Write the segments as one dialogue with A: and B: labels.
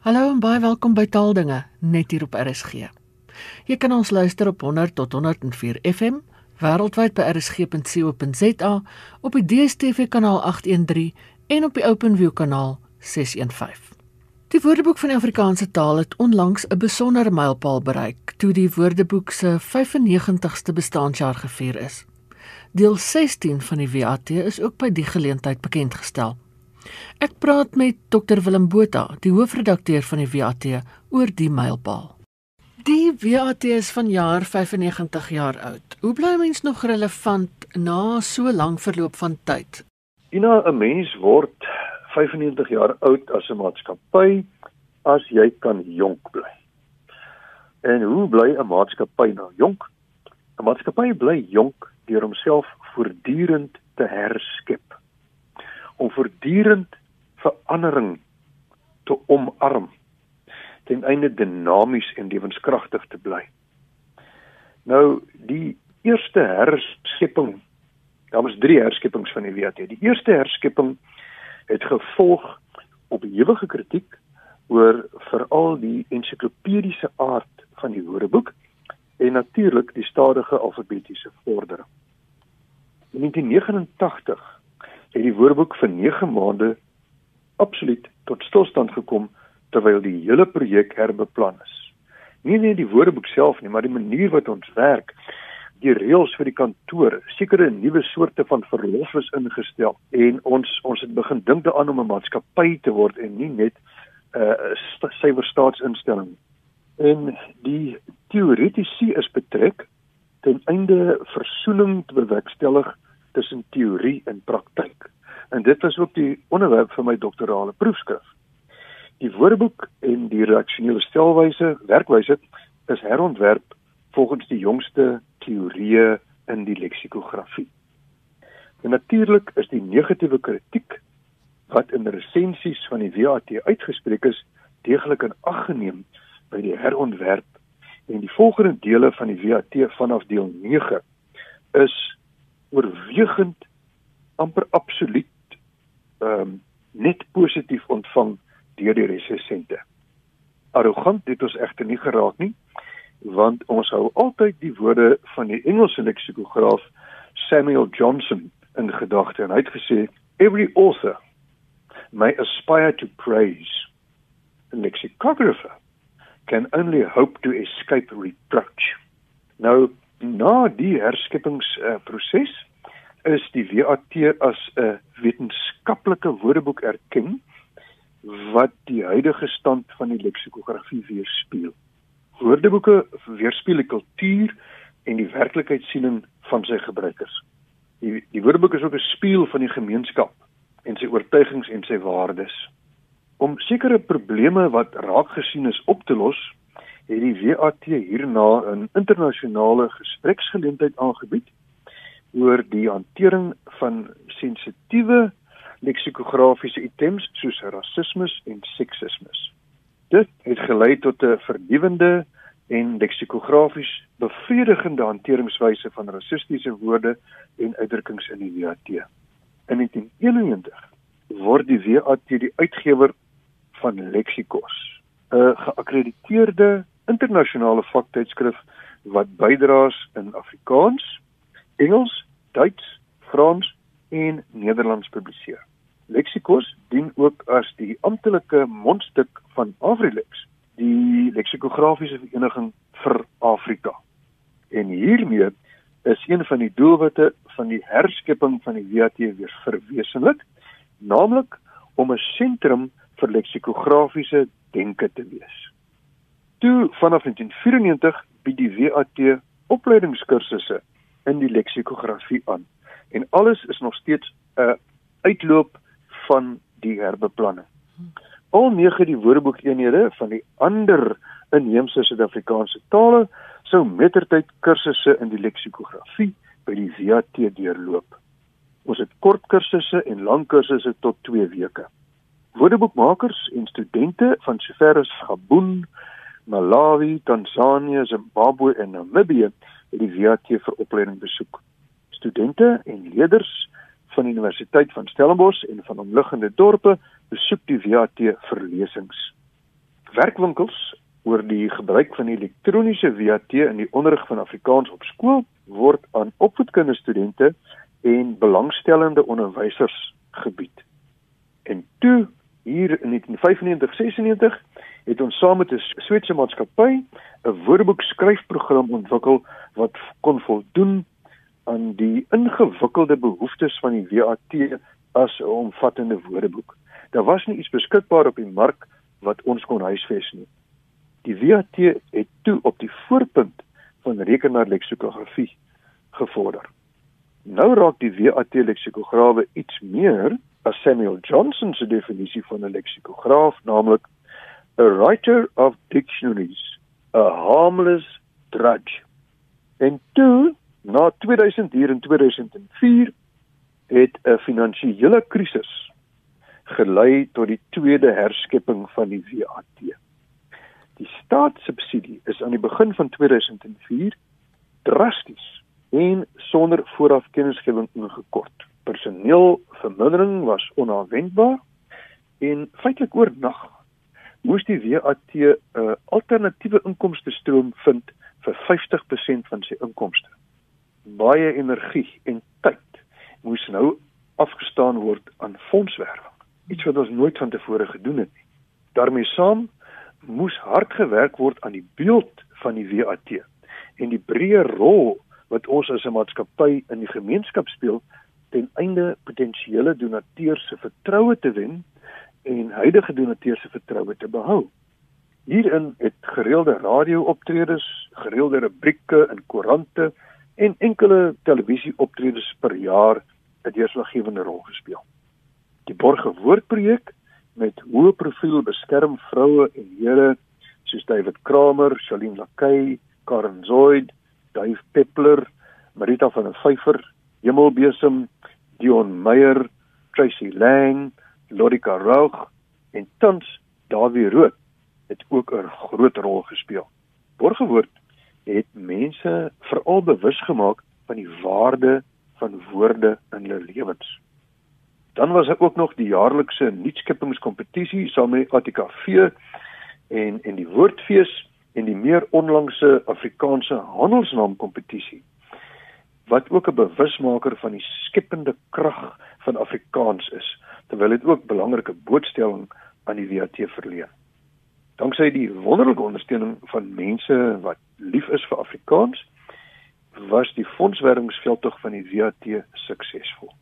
A: Hallo en baie welkom by Taaldinge net hier op RSG. Jy kan ons luister op 100 tot 104 FM wêreldwyd by rsg.co.za op die DStv kanaal 813 en op die OpenView kanaal 615. Die Woordeboek van die Afrikaanse taal het onlangs 'n besondere mylpaal bereik toe die Woordeboek se 95ste bestaanjaar gevier is. Deel 16 van die WAT is ook by die geleentheid bekend gestel. Ek praat met Dr Willem Botha, die hoofredakteur van die WAT, oor die mylpaal. Die WAT is vanjaar 95 jaar oud. Hoe bly mens nog relevant na so lank verloop van tyd?
B: Ina, 'n mens word 95 jaar oud as 'n maatskappy as jy kan jonk bly. En hoe bly 'n maatskappy nou jonk? 'n Maatskappy bly jonk deur homself voortdurend te herskep om voortdurend verandering te omarm ten einde dinamies en lewenskragtig te bly. Nou die eerste herskepping, daar was drie herskeppings van die WAT. Die eerste herskepping het gevolg op ewige kritiek oor veral die ensiklopediese aard van die Woordeboek en natuurlik die stadige alfabetiese vordering. In 1989 het die Woordeboek vir 9 maande absoluut tot stilstand gekom terwyl die hele projek herbeplan is. Nie net die Woordeboek self nie, maar die manier wat ons werk, die reëls vir die kantoor, sekere nuwe soorte van verlof is ingestel en ons ons het begin dink daaraan om 'n maatskappy te word en nie net 'n uh, suiwer staatsinstelling. En die teoretiese is betrek ten einde versoening te bewerkstellig tussen teorie en praktyk. En dit was ook die onderwerp vir my doktorale proefskrif. Die woordeboek en die redaksionele stelwyse, werkwyse is herontwerp volgens die jongste teorieë in die leksikografie. En natuurlik is die negatiewe kritiek wat in resensies van die WAT uitgespreek is, deeglik in ag geneem by die herontwerp en die volgende dele van die WAT vanaf deel 9 is oorwegend amper absoluut ehm um, net positief ontvang deur die resensente. Arrogant het ons egter nie geraak nie, want ons hou altyd die woorde van die Engelse leksikograaf Samuel Johnson in gedagte en hy het gesê every author may aspire to praise a lexicographer can only hope to escape reproach. Nou na die herskeppingsproses uh, is die WAT as 'n wetenskaplike woordeboek erken wat die huidige stand van die leksikografie weerspieël. Woordeboeke weerspieël die kultuur en die werklikheidssiening van sy gebruikers. Die die woordeboek is ook 'n spieël van die gemeenskap en sy oortuigings en sy waardes. Om sekere probleme wat raak gesien is op te los, het die WAT hierna 'n internasionale gespreksgeleentheid aangebied oor die hantering van sensitiewe leksikografiese items soos rasisme en seksisme. Dit het gelei tot 'n vernuwende en leksikografies bevredigende hanteringswyse van rassistiese woorde en uitdrukkings in die WAT. In 1991 word die WAT die uitgewer van Lexikos, 'n geakkrediteerde internasionale vaktydskrif wat bydraes in Afrikaans, Engels, Duits, Frans en Nederlands publiseer. Lexikos dien ook as die amptelike mondstuk van Afrilex, die leksikografiese vereniging vir Afrika. En hiermee is een van die doelwitte van die herskepping van die WAT weer verwesenlik, naamlik om 'n sentrum vir leksikografiese denke te wees. Toe vanaf 1994 bied die WAT opleidingskursusse in die leksikografie aan. En alles is nog steeds 'n uitloop van die herbeplanning. Al nege die woordeboekeenhede van die ander inheemse Suid-Afrikaanse tale sou mettertyd kursusse in die leksikografie by die VAT deurloop. Ons het kort kursusse en lang kursusse tot 2 weke. Woordeboekmakers en studente van sover as Gabon, Malawi, Tansanië, Zimbabwe en Namibië het die WAT vir opleiding besoek. Studente en leerders van die Universiteit van Stellenbosch en van omliggende dorpe besoek die WAT vir lesings. werkwinkels oor die gebruik van elektroniese VAT in die onderrig van Afrikaans op skool word aan opvoedkundige studente en belangstellende onderwysers gebied. En toe hier in 1995-96 het ons saam met 'n Swetse maatskappy 'n woordeboek skryfprogram ontwikkel wat kon voldoen aan die ingewikkelde behoeftes van die VAT as 'n omvattende woordeboek. Daar was nie iets beskikbaar op die mark wat ons kon huisves nie. Die VAT het toe op die voorpunt van rekenaarleksikografie gevorder. Nou raak die VAT leksikograwe iets meer as Samuel Johnson se definisie van 'n leksikograaf, naamlik a writer of dictionaries, a harmless drudge. En toe, na 2000 hier in 2004, het 'n finansiële krisis gelei tot die tweede herskepping van die VAT. Die staatssubsidie is aan die begin van 2004 drasties en sonder vooraf kennisgewing ingekort. Personeelvermindering was onaanwendbaar en feitelik oornag moes die VAT 'n uh, alternatiewe inkomste stroom vind vir 50% van sy inkomste. Baie energie en tyd moes nou afgestaan word aan fondswerwing, iets wat ons nooit van tevore gedoen het nie. daarmee saam moes hard gewerk word aan die beeld van die VAT en die breë rol wat ons as 'n maatskappy in die gemeenskap speel ten einde potensiële donateurs se vertroue te wen en huidige donateurs se vertroue te behou. Hierin het gereelde radio-optredes, gereelde rubrieke in koerante en enkele televisie-optredes per jaar 'n deurslaggewende rol gespeel. Die Borge Woordprojek met hoë profiel beskerm vroue en here soos David Kramer, Shalien Lakay, Karen Zoid, Dave Peppler, Marita van der Vyver, Hemelbesem, Dion Meyer, Tracy Lang, Lorika Roux en tans Dawie Rood het ook 'n groot rol gespeel. Borgewoord het mense veral bewus gemaak van die waarde van woorde in hulle lewens. Dan was daar ook nog die jaarlikse nuutskepingskompetisie saam met ATKV en en die woordfees en die meer onlangse Afrikaanse handelsnaamkompetisie wat ook 'n bewusmaker van die skepende krag van Afrikaans is terwyl dit ook belangrike boodstelling aan die WAT verleen. Danksy die wonderlike ondersteuning van mense wat lief is vir Afrikaans was die fondswerwingsveldtog van die WAT suksesvol.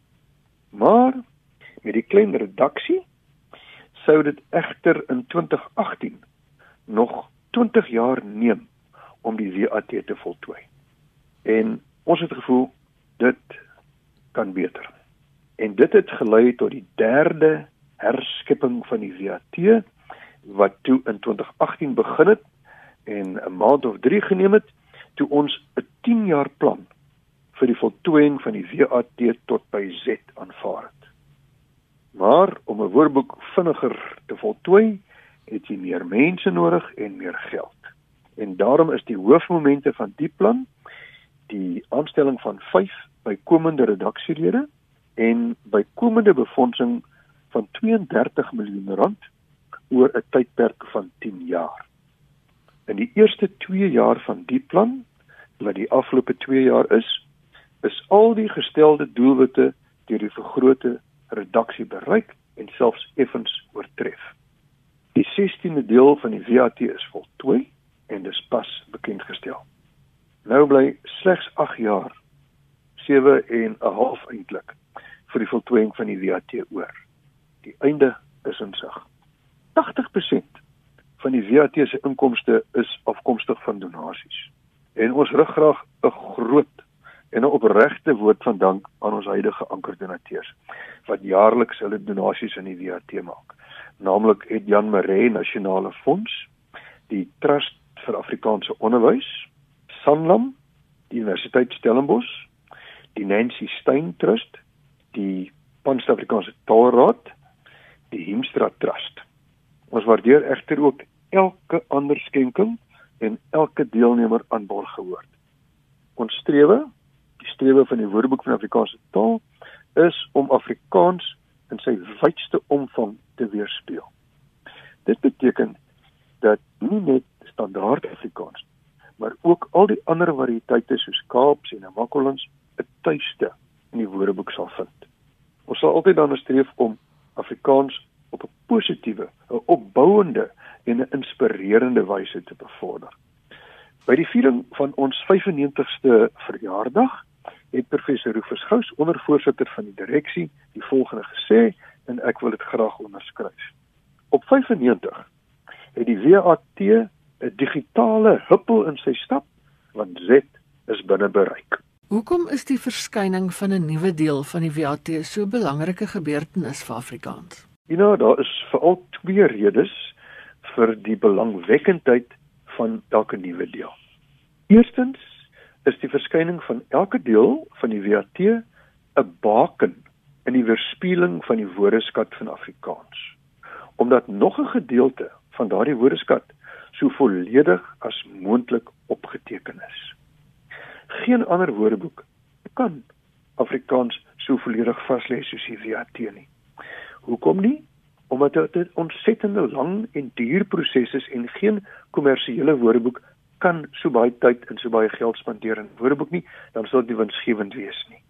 B: Maar met die klein redaksie sou dit egter in 2018 nog 20 jaar neem om die WAT te voltooi. En ons het gevoel dit kan beter. En dit het gelei tot die derde herskepping van die WAT wat toe in 2018 begin het en 'n maand of 3 geneem het toe ons 'n 10 jaar plan vir die voltooiing van die WAT tot by Z aanvaar het. Maar om 'n woordeboek vinniger te voltooi, het jy meer mense nodig en meer geld. En daarom is die hoofmomente van die plan die aanstelling van 5 bykomende redaksielede en bykomende befondsing van 32 miljoen rand oor 'n tydperk van 10 jaar. In die eerste 2 jaar van die plan, wat die afgelope 2 jaar is, is al die gestelde doelwitte deur die vergrote redaksie bereik en selfs effens oortref. Die 16de deel van die VAT is voltooi en dis pas bekend gestel. Nou bly slegs 8 jaar 7 en 'n half eintlik vir die voltooiing van die VAT oor. Die einde is in sig. 80% van die VAT se inkomste is afkomstig van donasies. En ons rig graag 'n groot en 'n opregte woord van dank aan ons huidige ankerdonateurs wat jaarliks hulle donasies in die WAT maak. Naamlik het Jan Maree Nasionale Fonds, die Trust vir Afrikaanse Onderwys, Sanlam, die Universiteit Stellenbosch, die Nancy Stein Trust, die Pan-Afrikaanse Taalraad, die Hemstra Trust. Ons waardeer egter ook elke ander skenking en elke deelnemer aan borg gehoord. Ons strewe die strewe van die Woordeboek van Afrikaanse taal is om Afrikaans in sy wydste omvang te weerspieël. Dit beteken dat nie net standaard Afrikaans maar ook al die ander variëteite soos Kaaps en Namakolans 'n tuiste in die Woordeboek sal vind. Ons sal altyd daarna streef om Afrikaans op 'n positiewe, 'n opbouende en 'n inspirerende wyse te bevorder. By die viering van ons 95ste verjaardag het professor Rufus Gous, ondervoorsitter van die direksie, die volgende gesê en ek wil dit graag onderskryf. Op 95 het die WAT 'n digitale huppel in sy stap want Z is binne bereik.
A: Hoekom is die verskyning van 'n nuwe deel van die WAT so 'n belangrike gebeurtenis vir Afrikaans?
B: Ja, nou, daar is veral twee redes vir die belangwekkendheid van elke nuwe deel. Eerstens is die verskyning van elke deel van die WAT 'n baken in die weerspieëling van die woordeskat van Afrikaans. Omdat nog 'n gedeelte van daardie woordeskat so volledig as moontlik opgeteken is. Geen ander woordeboek kan Afrikaans so volledig vaslê soos die WAT nie. Hoekom nie? Omdat dit 'n ontsettende lang en duur proses is en geen kommersiële woordeboek kan so baie tyd en so baie geld spandeer in woordeboek nie, dan sal dit winsgewend wees nie.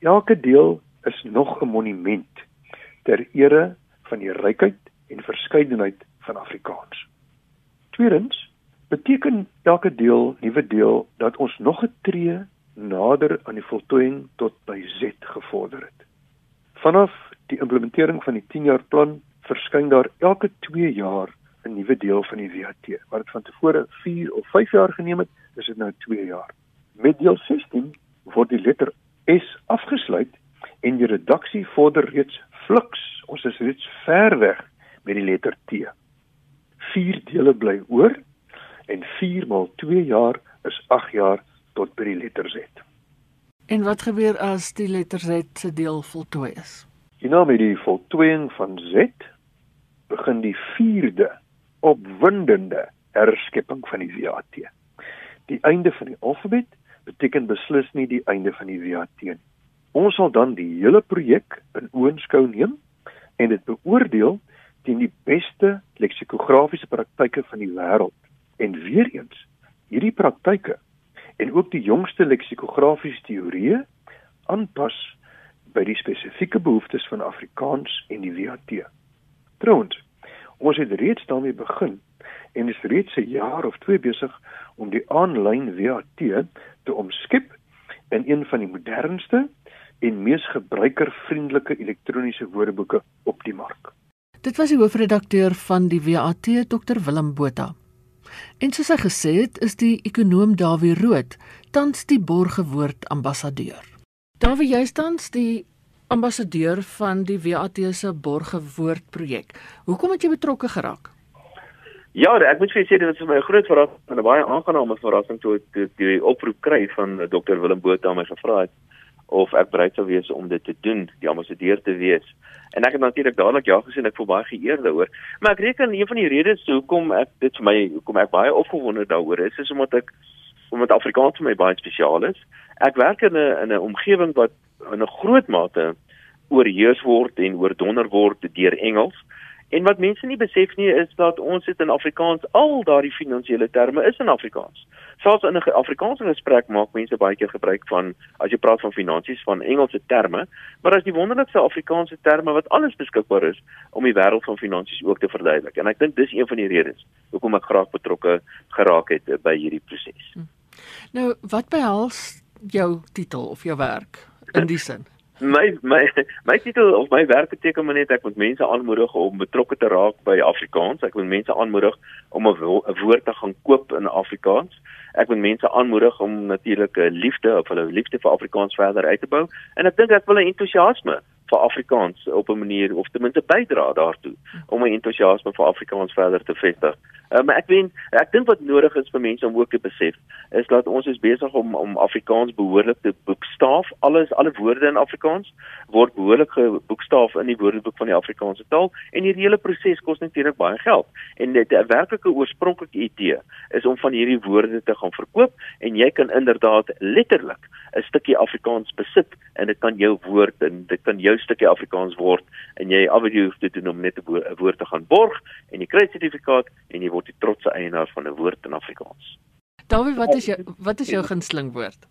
B: Elke deel is nog 'n monument ter ere van die rykheid en verskeidenheid van Afrikaans. Tweedens beteken elke deel, nuwe deel dat ons nog 'n tree nader aan die voltooiing tot by Z gevorder het. Vanaf die implementering van die 10-jaar plan verskyn daar elke 2 jaar 'n nuwe deel van die WAT. Wat dit van tevore 4 of 5 jaar geneem het, is dit nou 2 jaar. Met deel 16 word die letter S afgesluit en die redaksie vorder reeds fliks. Ons is reeds ver weg met die letter T. 4 dele bly oor en 4 maal 2 jaar is 8 jaar tot by die letter Z.
A: En wat gebeur as die letter Z se deel voltooi is?
B: Hierna met die voltooiing van Z begin die 4de opwindende herskepping van die WAT. Die einde van die alfabet beteken beslis nie die einde van die WAT nie. Ons sal dan die hele projek in oënskou neem en dit beoordeel teen die beste leksikografiese praktyke van die wêreld. En weer eens, hierdie praktyke en ook die jongste leksikografiese teorieë aanpas by die spesifieke behoeftes van Afrikaans en die WAT. Trouwens, ons het reeds daarmee begin en is reeds 'n jaar of twee besig om die aanlyn WAT te omskep in een van die modernste en mees gebruikervriendelike elektroniese woordeboeke op die mark.
A: Dit was die hoofredakteur van die WAT, Dr Willem Botha. En soos hy gesê het, is die ekonom Dawie Rood tans die borgewoord ambassadeur. Dawie, jy tans die ambassadeur van die WAT se borgewoord projek. Hoekom het jy betrokke geraak?
C: Ja, ek moet vir sê dit is vir my 'n groot verrassing en 'n baie aangename verrassing toe ek die oproep kry van Dr Willem Botha my gevra het of ek bereid sou wees om dit te doen, die ambassadeur te wees. En ek het natuurlik dadelik ja gesê en ek voel baie geëerd daaroor. Maar ek reken een van die redes hoekom ek dit vir my hoekom ek baie opgewonde daaroor is, is omdat ek omdat Afrikaans vir my baie spesiaal is. Ek werk in 'n in 'n omgewing wat in 'n groot mate oorheers word en oordonder word deur Engels. En wat mense nie besef nie is dat ons het in Afrikaans al daardie finansiële terme is in Afrikaans. Selfs in 'n Afrikaanse gesprek maak mense baie keer gebruik van as jy praat van finansies van Engelse terme, maar as die wonderlikste Afrikaanse terme wat alles beskikbaar is om die wêreld van finansies ook te verduidelik. En ek dink dis een van die redes hoekom ek graag betrokke geraak het by hierdie proses. Hm.
A: Nou, wat behels jou titel of jou werk in die sin?
C: My my my titel of my werk beteken maar net ek moet mense aanmoedig om betrokke te raak by Afrikaans. Ek wil mense aanmoedig om 'n woord te gaan koop in Afrikaans. Ek wil mense aanmoedig om natuurlik 'n liefde of hulle liefde vir Afrikaans verder uit te bou. En ek dink ek wil 'n entoesiasme vir Afrikaans op 'n manier of ten minste bydra daartoe om 'n entoesiasme vir Afrikaans verder te vestig. Uh, maar ek weet ek dink wat nodig is vir mense om ook te besef is dat ons is besig om om Afrikaans behoorlik te boekstaaf. Alles alle woorde in Afrikaans word behoorlik geboekstaaf in die Woordeboek van die Afrikaanse taal en hierdie hele proses kos natuurlik baie geld. En dit 'n werklike oorspronklike idee is om van hierdie woorde te gaan verkoop en jy kan inderdaad letterlik 'n stukkie Afrikaans besit en dit kan jou woord en dit kan jou stukkie Afrikaans word en jy af en toe hoef te doen om net 'n woord te gaan borg en jy kry 'n sertifikaat en jy word die trotse eienaar van 'n woord in Afrikaans.
A: Dawie, wat is jou wat is jou gunsteling woord?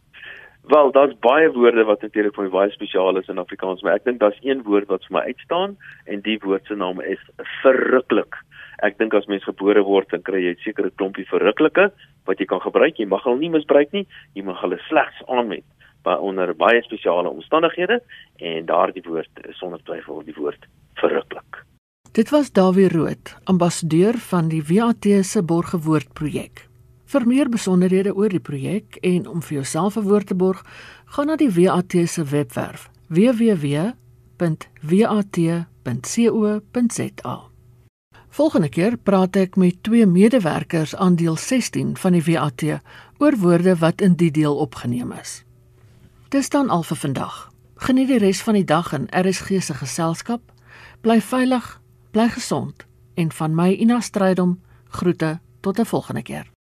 C: Wel, daar's baie woorde wat natuurlik vir my baie spesiaal is in Afrikaans, maar ek dink daar's een woord wat vir my uitstaan en die woord se naam is verruklik. Ek dink as mens gebore word, dan kry jy 'n sekere klompie verruklike wat jy kan gebruik. Jy mag hulle nie misbruik nie. Jy mag hulle slegs aanwend by onder baie spesiale omstandighede en daardie woord is sonder twyfel die woord verruklik.
A: Dit was Dawie Rood, ambassadeur van die WAT se borgewoord projek. Vir meer besonderhede oor die projek en om vir jouself 'n woord te borg, gaan na die WAT se webwerf www.wat.co.za. Volgende keer praat ek met twee medewerkers aan deel 16 van die WAT oor woorde wat in die deel opgeneem is. Dis dan al vir vandag. Geniet die res van die dag in RSG se geselskap. Bly veilig, bly gesond en van my Ina Strydom groete tot 'n volgende keer.